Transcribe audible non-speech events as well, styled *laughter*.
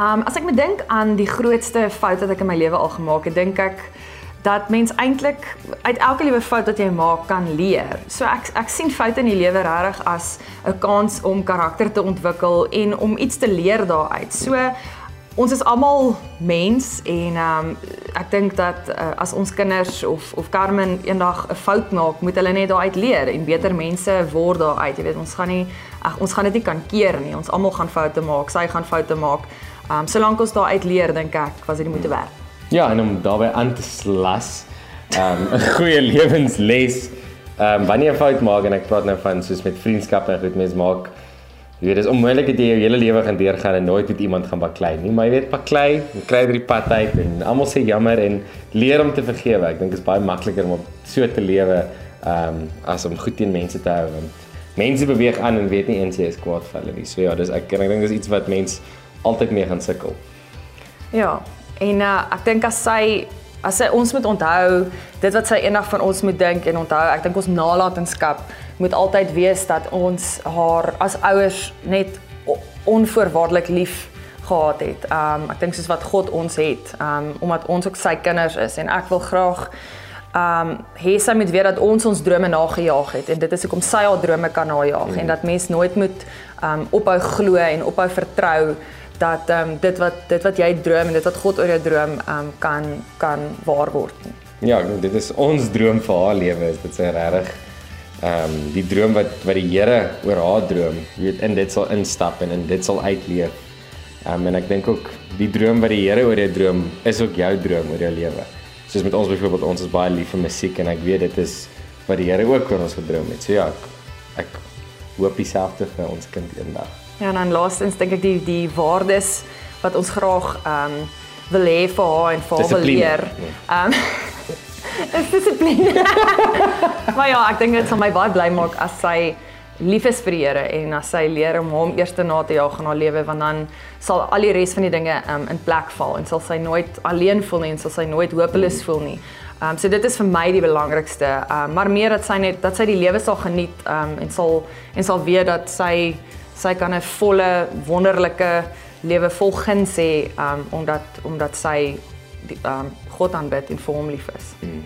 Um as ek moet dink aan die grootste fout wat ek in my lewe al gemaak het, dink ek dat mens eintlik uit elke liewe fout wat jy maak kan leer. So ek ek sien foute in die lewe regtig as 'n kans om karakter te ontwikkel en om iets te leer daaruit. So ons is almal mens en um, ek dink dat uh, as ons kinders of of Carmen eendag 'n fout maak, moet hulle net daaruit leer en beter mense word daaruit. Jy weet, ons gaan nie ag ons gaan dit nie kan keer nie. Ons almal gaan foute maak. Sy gaan foute maak. Ehm um, solank ons daaruit leer, dink ek, was dit moeite werd. Ja, en om daarbey aan te slas, ehm, *laughs* 'n um, goeie lewensles. Ehm um, wanneer jy 'n fout maak en ek praat nou van soos met vriendskappe en goed mense maak Jy weet, dit is onmoontlik dat jy jou hele lewe gaan deurgaan en nooit met iemand gaan baklei nie, maar jy weet, baklei, jy kry drie pad uit en almal sê jammer en leer om te vergewe. Ek dink dit is baie makliker om so te lewe ehm um, as om goed teen mense te hou want mense beweeg aan en weet nie eens jy is kwaad vir hulle nie. So ja, dis ek ek dink dis iets wat mense altyd mee gaan sukkel. Ja, en uh, ek dink as sy as sy ons moet onthou dit wat sy eendag van ons moet dink en onthou, ek dink ons nalatenskap moet altyd wees dat ons haar as ouers net onvoorwaardelik lief gehad het. Um ek dink soos wat God ons het, um omdat ons ook sy kinders is en ek wil graag um hê sy moet weet dat ons ons drome nagejaag het en dit is hoekom sy haar drome kan najaag mm. en dat mens nooit moet um ophou glo en ophou vertrou dat ehm um, dit wat dit wat jy droom en dit wat God oor jou droom ehm um, kan kan waar word. Ja, dit is ons droom vir haar lewe is dit sy regtig ehm um, die droom wat wat die Here oor haar droom, jy weet in dit sal instap en in dit sal uitleef. Ehm um, en ek dink ook die droom wat die Here oor jou droom is ook jou droom oor jou lewe. Soos met ons byvoorbeeld ons is baie lief vir musiek en ek weet dit is wat die Here ook oor ons gedroom het. So ja, ek, ek hoop dieselfde vir ons kind eendag. Ja, en dan laastens dink ek die die waardes wat ons graag ehm um, wil hê vir haar en vir haar leer. Ehm *laughs* is dissipline. *laughs* maar ja, ek dink dit sal my baie bly maak as sy lief is vir die Here en as sy leer om hom eers te na te jaag in haar lewe want dan sal al die res van die dinge um, in plek val en sal sy nooit alleen voel nie en sal sy nooit hopeloos voel nie. Ehm um, so dit is vir my die belangrikste. Ehm um, maar meer dat sy net dat sy die lewe sal geniet ehm um, en sal en sal weet dat sy sy kan 'n volle wonderlike lewe volgens hê um omdat omdat sy die, um God aanbid en vir hom lief is. Hmm.